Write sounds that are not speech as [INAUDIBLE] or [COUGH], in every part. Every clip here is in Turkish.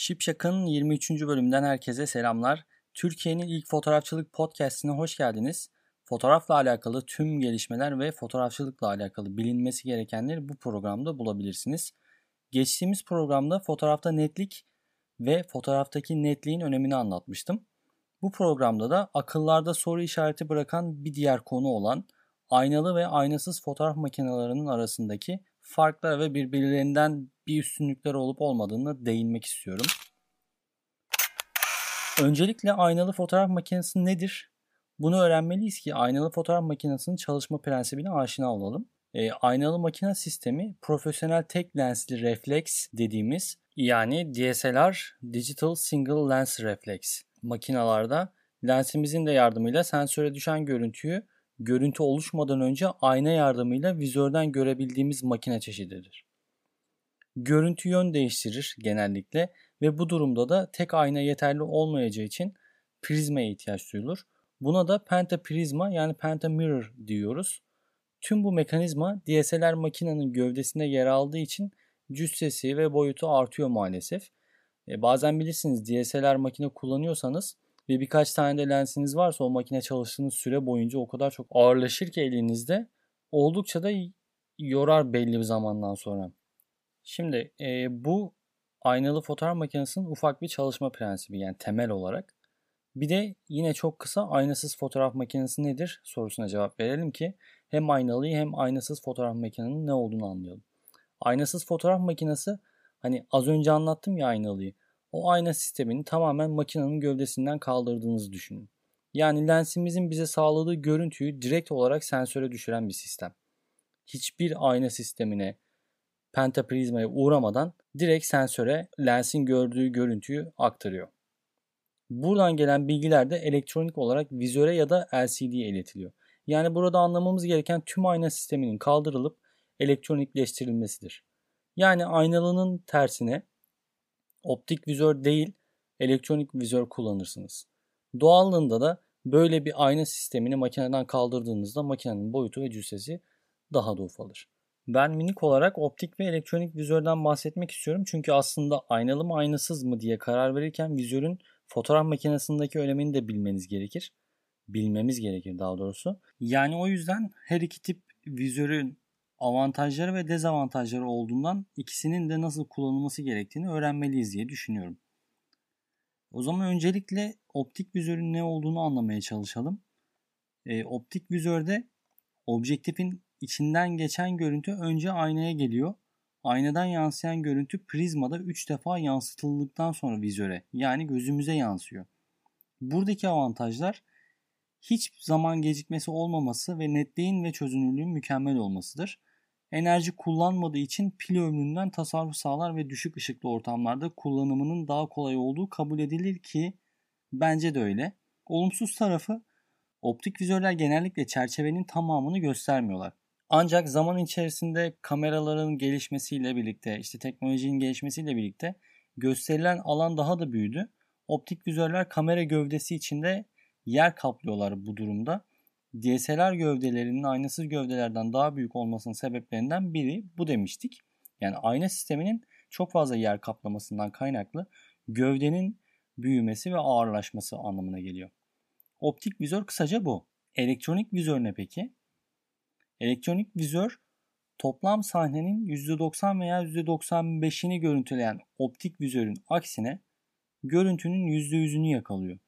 Şipşak'ın 23. bölümünden herkese selamlar. Türkiye'nin ilk fotoğrafçılık podcastine hoş geldiniz. Fotoğrafla alakalı tüm gelişmeler ve fotoğrafçılıkla alakalı bilinmesi gerekenleri bu programda bulabilirsiniz. Geçtiğimiz programda fotoğrafta netlik ve fotoğraftaki netliğin önemini anlatmıştım. Bu programda da akıllarda soru işareti bırakan bir diğer konu olan aynalı ve aynasız fotoğraf makinelerinin arasındaki farklar ve birbirlerinden bir üstünlükleri olup olmadığını değinmek istiyorum. Öncelikle aynalı fotoğraf makinesi nedir? Bunu öğrenmeliyiz ki aynalı fotoğraf makinesinin çalışma prensibine aşina olalım. E, aynalı makine sistemi profesyonel tek lensli refleks dediğimiz yani DSLR Digital Single Lens Reflex makinalarda lensimizin de yardımıyla sensöre düşen görüntüyü görüntü oluşmadan önce ayna yardımıyla vizörden görebildiğimiz makine çeşididir. Görüntü yön değiştirir genellikle ve bu durumda da tek ayna yeterli olmayacağı için prizmaya ihtiyaç duyulur. Buna da pentaprizma yani pentamirror diyoruz. Tüm bu mekanizma DSLR makinenin gövdesinde yer aldığı için cüssesi ve boyutu artıyor maalesef. E, bazen bilirsiniz DSLR makine kullanıyorsanız ve birkaç tane de lensiniz varsa o makine çalıştığınız süre boyunca o kadar çok ağırlaşır ki elinizde oldukça da yorar belli bir zamandan sonra. Şimdi e, bu aynalı fotoğraf makinesinin ufak bir çalışma prensibi yani temel olarak. Bir de yine çok kısa aynasız fotoğraf makinesi nedir sorusuna cevap verelim ki hem aynalıyı hem aynasız fotoğraf makinenin ne olduğunu anlayalım. Aynasız fotoğraf makinesi hani az önce anlattım ya aynalıyı. O ayna sistemini tamamen makinenin gövdesinden kaldırdığınızı düşünün. Yani lensimizin bize sağladığı görüntüyü direkt olarak sensöre düşüren bir sistem. Hiçbir ayna sistemine, pentaprizmaya uğramadan direkt sensöre lensin gördüğü görüntüyü aktarıyor. Buradan gelen bilgiler de elektronik olarak vizöre ya da LCD'ye iletiliyor. Yani burada anlamamız gereken tüm ayna sisteminin kaldırılıp elektronikleştirilmesidir. Yani aynalının tersine optik vizör değil elektronik vizör kullanırsınız. Doğallığında da böyle bir ayna sistemini makineden kaldırdığınızda makinenin boyutu ve cüssesi daha da ufalır. Ben minik olarak optik ve elektronik vizörden bahsetmek istiyorum. Çünkü aslında aynalı mı aynasız mı diye karar verirken vizörün fotoğraf makinesindeki önemini de bilmeniz gerekir. Bilmemiz gerekir daha doğrusu. Yani o yüzden her iki tip vizörün avantajları ve dezavantajları olduğundan ikisinin de nasıl kullanılması gerektiğini öğrenmeliyiz diye düşünüyorum. O zaman öncelikle optik vizörün ne olduğunu anlamaya çalışalım. E, optik vizörde objektifin içinden geçen görüntü önce aynaya geliyor. Aynadan yansıyan görüntü prizmada 3 defa yansıtıldıktan sonra vizöre yani gözümüze yansıyor. Buradaki avantajlar hiç zaman gecikmesi olmaması ve netliğin ve çözünürlüğün mükemmel olmasıdır. Enerji kullanmadığı için pil ömründen tasarruf sağlar ve düşük ışıklı ortamlarda kullanımının daha kolay olduğu kabul edilir ki bence de öyle. Olumsuz tarafı optik vizörler genellikle çerçevenin tamamını göstermiyorlar. Ancak zaman içerisinde kameraların gelişmesiyle birlikte, işte teknolojinin gelişmesiyle birlikte gösterilen alan daha da büyüdü. Optik vizörler kamera gövdesi içinde yer kaplıyorlar bu durumda. DSLR gövdelerinin aynasız gövdelerden daha büyük olmasının sebeplerinden biri bu demiştik. Yani ayna sisteminin çok fazla yer kaplamasından kaynaklı gövdenin büyümesi ve ağırlaşması anlamına geliyor. Optik vizör kısaca bu. Elektronik vizör ne peki? Elektronik vizör toplam sahnenin %90 veya %95'ini görüntüleyen optik vizörün aksine görüntünün %100'ünü yakalıyor.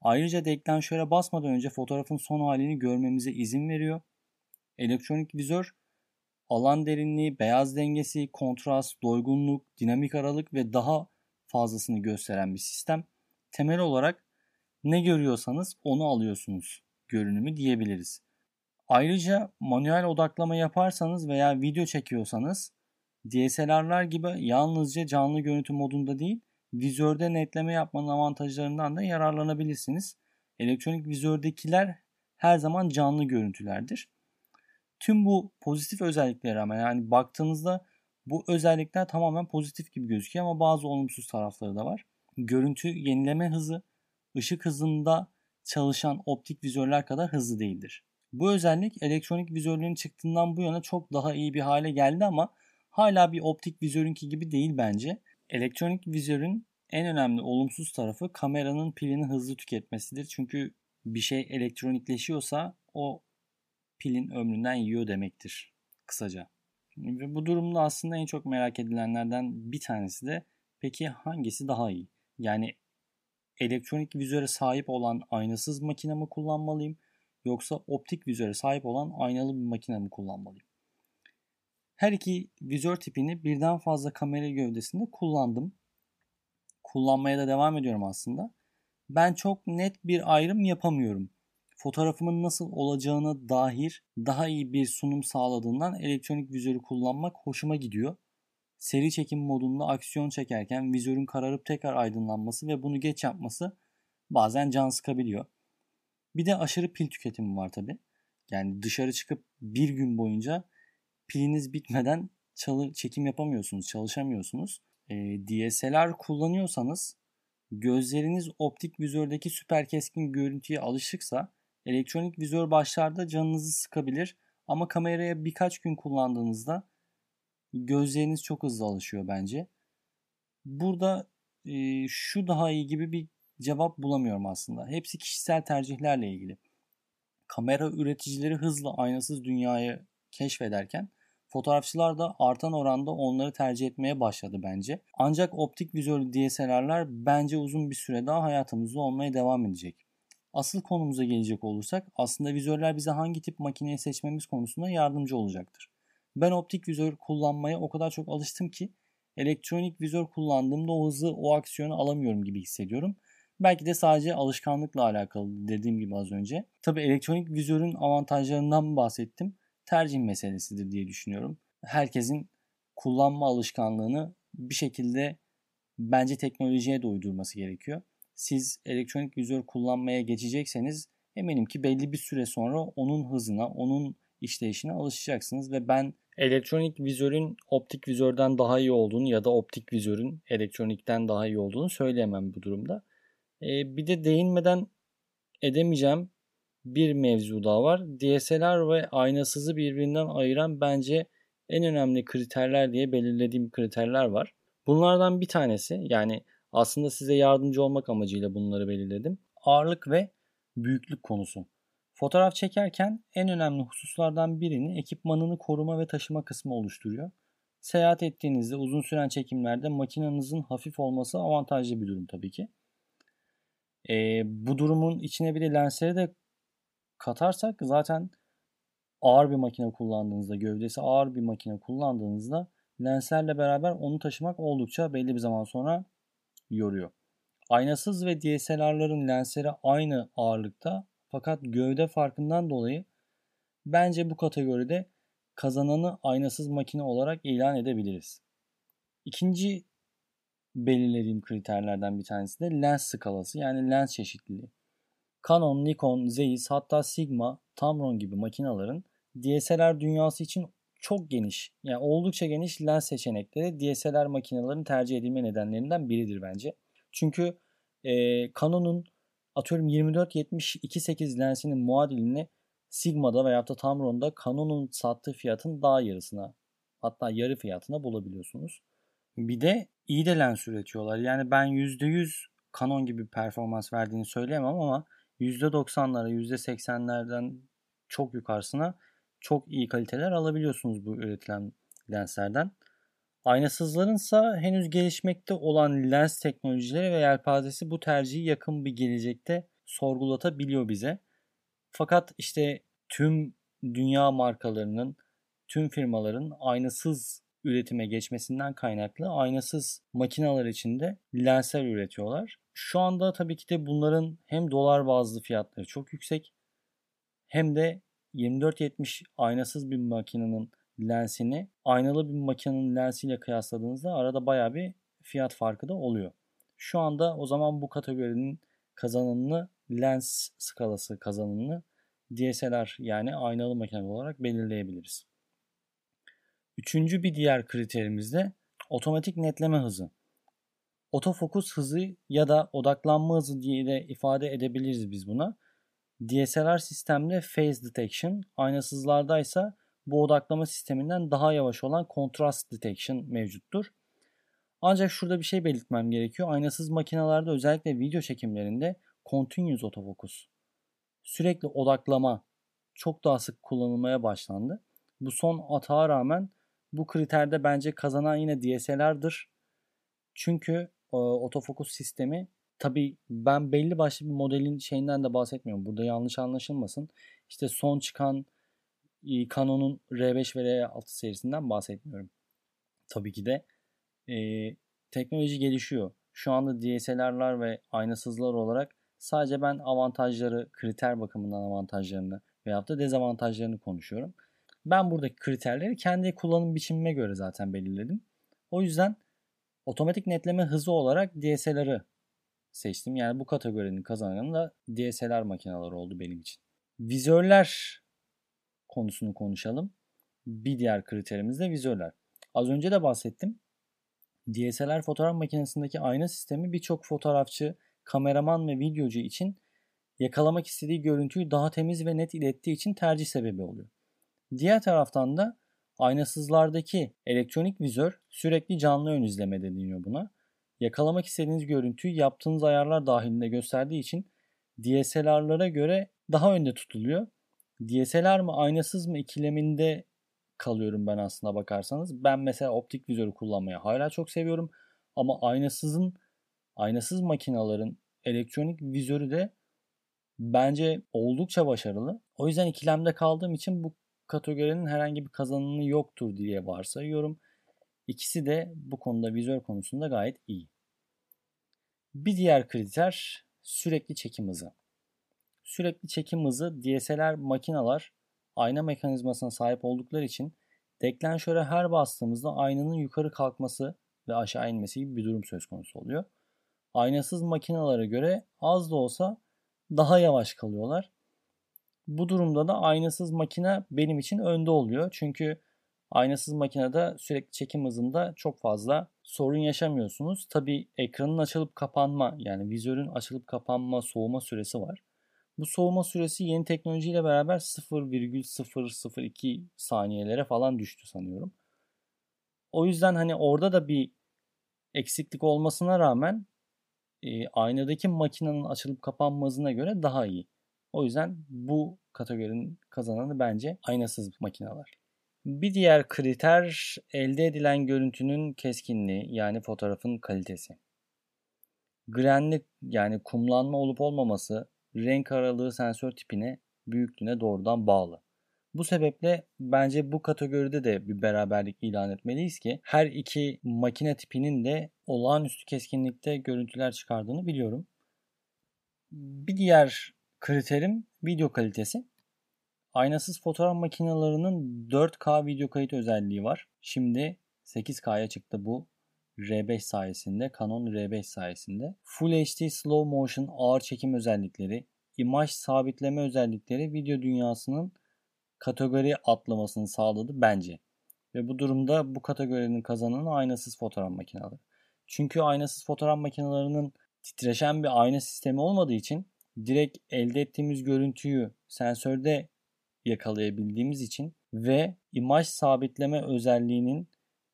Ayrıca deklanşöre basmadan önce fotoğrafın son halini görmemize izin veriyor. Elektronik vizör alan derinliği, beyaz dengesi, kontrast, doygunluk, dinamik aralık ve daha fazlasını gösteren bir sistem. Temel olarak ne görüyorsanız onu alıyorsunuz görünümü diyebiliriz. Ayrıca manuel odaklama yaparsanız veya video çekiyorsanız DSLR'lar gibi yalnızca canlı görüntü modunda değil, vizörde netleme yapmanın avantajlarından da yararlanabilirsiniz. Elektronik vizördekiler her zaman canlı görüntülerdir. Tüm bu pozitif özelliklere ama yani baktığınızda bu özellikler tamamen pozitif gibi gözüküyor ama bazı olumsuz tarafları da var. Görüntü yenileme hızı ışık hızında çalışan optik vizörler kadar hızlı değildir. Bu özellik elektronik vizörlerin çıktığından bu yana çok daha iyi bir hale geldi ama hala bir optik vizörünki gibi değil bence. Elektronik vizörün en önemli olumsuz tarafı kameranın pilini hızlı tüketmesidir. Çünkü bir şey elektronikleşiyorsa o pilin ömründen yiyor demektir kısaca. Ve bu durumda aslında en çok merak edilenlerden bir tanesi de peki hangisi daha iyi? Yani elektronik vizöre sahip olan aynasız makine mi kullanmalıyım yoksa optik vizöre sahip olan aynalı bir makine mi kullanmalıyım? Her iki vizör tipini birden fazla kamera gövdesinde kullandım. Kullanmaya da devam ediyorum aslında. Ben çok net bir ayrım yapamıyorum. Fotoğrafımın nasıl olacağına dair daha iyi bir sunum sağladığından elektronik vizörü kullanmak hoşuma gidiyor. Seri çekim modunda aksiyon çekerken vizörün kararıp tekrar aydınlanması ve bunu geç yapması bazen can sıkabiliyor. Bir de aşırı pil tüketimi var tabi. Yani dışarı çıkıp bir gün boyunca piliniz bitmeden çalı, çekim yapamıyorsunuz, çalışamıyorsunuz. E, DSLR kullanıyorsanız gözleriniz optik vizördeki süper keskin görüntüye alışıksa elektronik vizör başlarda canınızı sıkabilir ama kameraya birkaç gün kullandığınızda gözleriniz çok hızlı alışıyor bence. Burada e, şu daha iyi gibi bir cevap bulamıyorum aslında. Hepsi kişisel tercihlerle ilgili. Kamera üreticileri hızla aynasız dünyayı keşfederken fotoğrafçılar da artan oranda onları tercih etmeye başladı bence. Ancak optik vizörlü DSLR'lar bence uzun bir süre daha hayatımızda olmaya devam edecek. Asıl konumuza gelecek olursak aslında vizörler bize hangi tip makineyi seçmemiz konusunda yardımcı olacaktır. Ben optik vizör kullanmaya o kadar çok alıştım ki elektronik vizör kullandığımda o hızı, o aksiyonu alamıyorum gibi hissediyorum. Belki de sadece alışkanlıkla alakalı dediğim gibi az önce. Tabi elektronik vizörün avantajlarından bahsettim. Tercih meselesidir diye düşünüyorum. Herkesin kullanma alışkanlığını bir şekilde bence teknolojiye de uydurması gerekiyor. Siz elektronik vizör kullanmaya geçecekseniz eminim ki belli bir süre sonra onun hızına, onun işleyişine alışacaksınız ve ben elektronik vizörün optik vizörden daha iyi olduğunu ya da optik vizörün elektronikten daha iyi olduğunu söyleyemem bu durumda. Ee, bir de değinmeden edemeyeceğim bir mevzu daha var. DSLR ve aynasızı birbirinden ayıran bence en önemli kriterler diye belirlediğim kriterler var. Bunlardan bir tanesi yani aslında size yardımcı olmak amacıyla bunları belirledim. Ağırlık ve büyüklük konusu. Fotoğraf çekerken en önemli hususlardan birini ekipmanını koruma ve taşıma kısmı oluşturuyor. Seyahat ettiğinizde uzun süren çekimlerde makinenizin hafif olması avantajlı bir durum tabii ki. E, bu durumun içine bir de lensleri de katarsak zaten ağır bir makine kullandığınızda, gövdesi ağır bir makine kullandığınızda lenslerle beraber onu taşımak oldukça belli bir zaman sonra yoruyor. Aynasız ve DSLR'ların lensleri aynı ağırlıkta fakat gövde farkından dolayı bence bu kategoride kazananı aynasız makine olarak ilan edebiliriz. İkinci belirlediğim kriterlerden bir tanesi de lens skalası yani lens çeşitliliği. Canon, Nikon, Zeiss hatta Sigma, Tamron gibi makinaların DSLR dünyası için çok geniş yani oldukça geniş lens seçenekleri DSLR makinelerin tercih edilme nedenlerinden biridir bence. Çünkü e, Canon'un atıyorum 24-70-2.8 lensinin muadilini Sigma'da veya da Tamron'da Canon'un sattığı fiyatın daha yarısına hatta yarı fiyatına bulabiliyorsunuz. Bir de iyi de lens üretiyorlar. Yani ben %100 Canon gibi performans verdiğini söyleyemem ama %90'lara %80'lerden çok yukarısına çok iyi kaliteler alabiliyorsunuz bu üretilen lenslerden. Aynasızların ise henüz gelişmekte olan lens teknolojileri ve yelpazesi bu tercihi yakın bir gelecekte sorgulatabiliyor bize. Fakat işte tüm dünya markalarının, tüm firmaların aynasız üretime geçmesinden kaynaklı aynasız makineler içinde lensler üretiyorlar. Şu anda tabii ki de bunların hem dolar bazlı fiyatları çok yüksek hem de 24-70 aynasız bir makinenin lensini aynalı bir makinenin lensiyle kıyasladığınızda arada baya bir fiyat farkı da oluyor. Şu anda o zaman bu kategorinin kazananını lens skalası kazananını DSLR yani aynalı makine olarak belirleyebiliriz. Üçüncü bir diğer kriterimiz de otomatik netleme hızı. Otofokus hızı ya da odaklanma hızı diye de ifade edebiliriz biz buna. DSLR sistemde phase detection, aynasızlarda ise bu odaklama sisteminden daha yavaş olan contrast detection mevcuttur. Ancak şurada bir şey belirtmem gerekiyor. Aynasız makinalarda özellikle video çekimlerinde continuous autofocus, sürekli odaklama çok daha sık kullanılmaya başlandı. Bu son atağa rağmen bu kriterde bence kazanan yine DSLR'dır. Çünkü e, otofokus sistemi tabi ben belli başlı bir modelin şeyinden de bahsetmiyorum. Burada yanlış anlaşılmasın. İşte son çıkan e, Canon'un R5 ve R6 serisinden bahsetmiyorum. Tabii ki de e, teknoloji gelişiyor. Şu anda DSLR'lar ve aynasızlar olarak sadece ben avantajları, kriter bakımından avantajlarını veyahut da dezavantajlarını konuşuyorum. Ben buradaki kriterleri kendi kullanım biçimime göre zaten belirledim. O yüzden otomatik netleme hızı olarak DSLR'ı seçtim. Yani bu kategorinin kazananı da DSLR makineleri oldu benim için. Vizörler konusunu konuşalım. Bir diğer kriterimiz de vizörler. Az önce de bahsettim. DSLR fotoğraf makinesindeki ayna sistemi birçok fotoğrafçı, kameraman ve videocu için yakalamak istediği görüntüyü daha temiz ve net ilettiği için tercih sebebi oluyor. Diğer taraftan da aynasızlardaki elektronik vizör sürekli canlı ön izleme deniyor buna. Yakalamak istediğiniz görüntüyü yaptığınız ayarlar dahilinde gösterdiği için DSLR'lara göre daha önde tutuluyor. DSLR mı aynasız mı ikileminde kalıyorum ben aslında bakarsanız. Ben mesela optik vizörü kullanmayı hala çok seviyorum. Ama aynasızın aynasız makinaların elektronik vizörü de bence oldukça başarılı. O yüzden ikilemde kaldığım için bu kategorinin herhangi bir kazananı yoktur diye varsayıyorum. İkisi de bu konuda vizör konusunda gayet iyi. Bir diğer kriter sürekli çekim hızı. Sürekli çekim hızı DSLR makinalar ayna mekanizmasına sahip oldukları için deklanşöre her bastığımızda aynanın yukarı kalkması ve aşağı inmesi gibi bir durum söz konusu oluyor. Aynasız makinalara göre az da olsa daha yavaş kalıyorlar. Bu durumda da aynasız makine benim için önde oluyor. Çünkü aynasız makinede sürekli çekim hızında çok fazla sorun yaşamıyorsunuz. Tabi ekranın açılıp kapanma yani vizörün açılıp kapanma soğuma süresi var. Bu soğuma süresi yeni teknolojiyle beraber 0,002 saniyelere falan düştü sanıyorum. O yüzden hani orada da bir eksiklik olmasına rağmen e, aynadaki makinenin açılıp kapanma hızına göre daha iyi. O yüzden bu kategorinin kazananı bence aynasız makineler. Bir diğer kriter elde edilen görüntünün keskinliği yani fotoğrafın kalitesi. Grenlik yani kumlanma olup olmaması renk aralığı sensör tipine, büyüklüğüne doğrudan bağlı. Bu sebeple bence bu kategoride de bir beraberlik ilan etmeliyiz ki her iki makine tipinin de olağanüstü keskinlikte görüntüler çıkardığını biliyorum. Bir diğer kriterim video kalitesi. Aynasız fotoğraf makinelerinin 4K video kayıt özelliği var. Şimdi 8K'ya çıktı bu R5 sayesinde, Canon R5 sayesinde. Full HD Slow Motion ağır çekim özellikleri, imaj sabitleme özellikleri video dünyasının kategori atlamasını sağladı bence. Ve bu durumda bu kategorinin kazananı aynasız fotoğraf makineleri. Çünkü aynasız fotoğraf makinelerinin titreşen bir ayna sistemi olmadığı için direkt elde ettiğimiz görüntüyü sensörde yakalayabildiğimiz için ve imaj sabitleme özelliğinin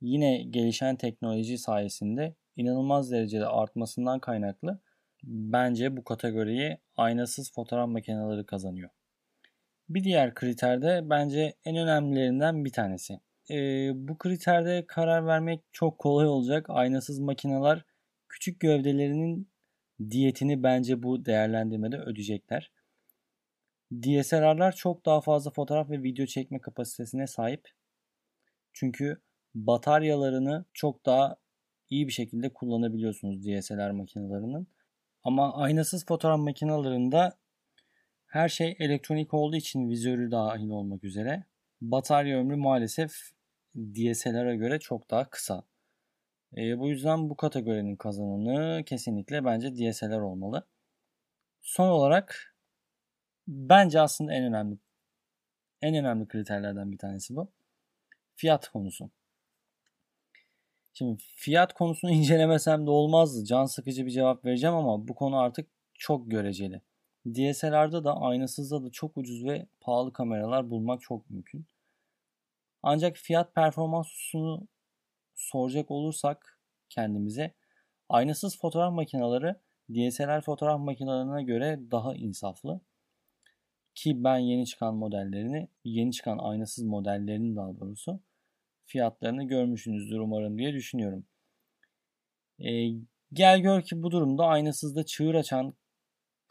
yine gelişen teknoloji sayesinde inanılmaz derecede artmasından kaynaklı bence bu kategoriyi aynasız fotoğraf makineleri kazanıyor. Bir diğer kriter de bence en önemlilerinden bir tanesi. Ee, bu kriterde karar vermek çok kolay olacak. Aynasız makineler küçük gövdelerinin diyetini bence bu değerlendirmede ödeyecekler. DSLR'lar çok daha fazla fotoğraf ve video çekme kapasitesine sahip. Çünkü bataryalarını çok daha iyi bir şekilde kullanabiliyorsunuz DSLR makinelerinin. Ama aynasız fotoğraf makinelerinde her şey elektronik olduğu için vizörü dahil olmak üzere batarya ömrü maalesef DSLR'a göre çok daha kısa. E, bu yüzden bu kategorinin kazananı kesinlikle bence DSLR olmalı. Son olarak bence aslında en önemli en önemli kriterlerden bir tanesi bu. Fiyat konusu. Şimdi fiyat konusunu [LAUGHS] incelemesem de olmazdı. Can sıkıcı bir cevap vereceğim ama bu konu artık çok göreceli. DSLR'da da aynasızda da çok ucuz ve pahalı kameralar bulmak çok mümkün. Ancak fiyat performans hususunu soracak olursak kendimize. Aynasız fotoğraf makineleri DSLR fotoğraf makinelerine göre daha insaflı. Ki ben yeni çıkan modellerini, yeni çıkan aynasız modellerinin daha doğrusu fiyatlarını görmüşsünüzdür umarım diye düşünüyorum. E, gel gör ki bu durumda aynasızda çığır açan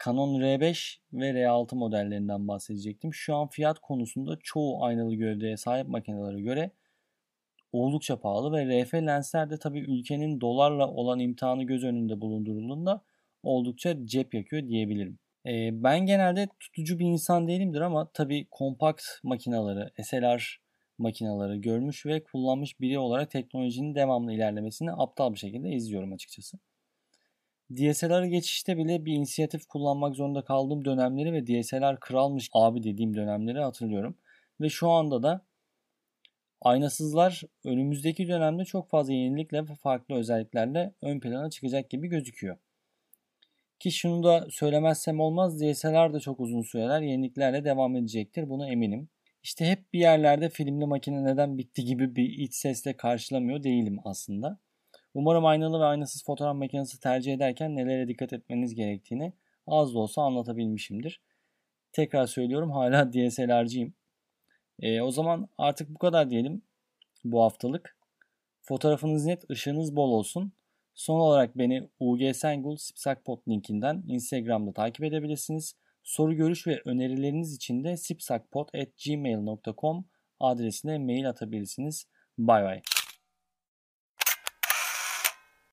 Canon R5 ve R6 modellerinden bahsedecektim. Şu an fiyat konusunda çoğu aynalı gövdeye sahip makinelere göre oldukça pahalı ve RF lensler de tabii ülkenin dolarla olan imtihanı göz önünde bulundurulduğunda oldukça cep yakıyor diyebilirim. E, ben genelde tutucu bir insan değilimdir ama tabii kompakt makinaları, SLR makinaları görmüş ve kullanmış biri olarak teknolojinin devamlı ilerlemesini aptal bir şekilde izliyorum açıkçası. DSLR geçişte bile bir inisiyatif kullanmak zorunda kaldığım dönemleri ve DSLR kralmış abi dediğim dönemleri hatırlıyorum. Ve şu anda da aynasızlar önümüzdeki dönemde çok fazla yenilikle ve farklı özelliklerle ön plana çıkacak gibi gözüküyor. Ki şunu da söylemezsem olmaz DSLR de çok uzun süreler yeniliklerle devam edecektir buna eminim. İşte hep bir yerlerde filmli makine neden bitti gibi bir iç sesle karşılamıyor değilim aslında. Umarım aynalı ve aynasız fotoğraf makinesi tercih ederken nelere dikkat etmeniz gerektiğini az da olsa anlatabilmişimdir. Tekrar söylüyorum hala DSLR'ciyim. E, o zaman artık bu kadar diyelim bu haftalık. Fotoğrafınız net, ışığınız bol olsun. Son olarak beni UG Sengul Sipsakpot linkinden Instagram'da takip edebilirsiniz. Soru, görüş ve önerileriniz için de sipsakpot.gmail.com adresine mail atabilirsiniz. Bay bay.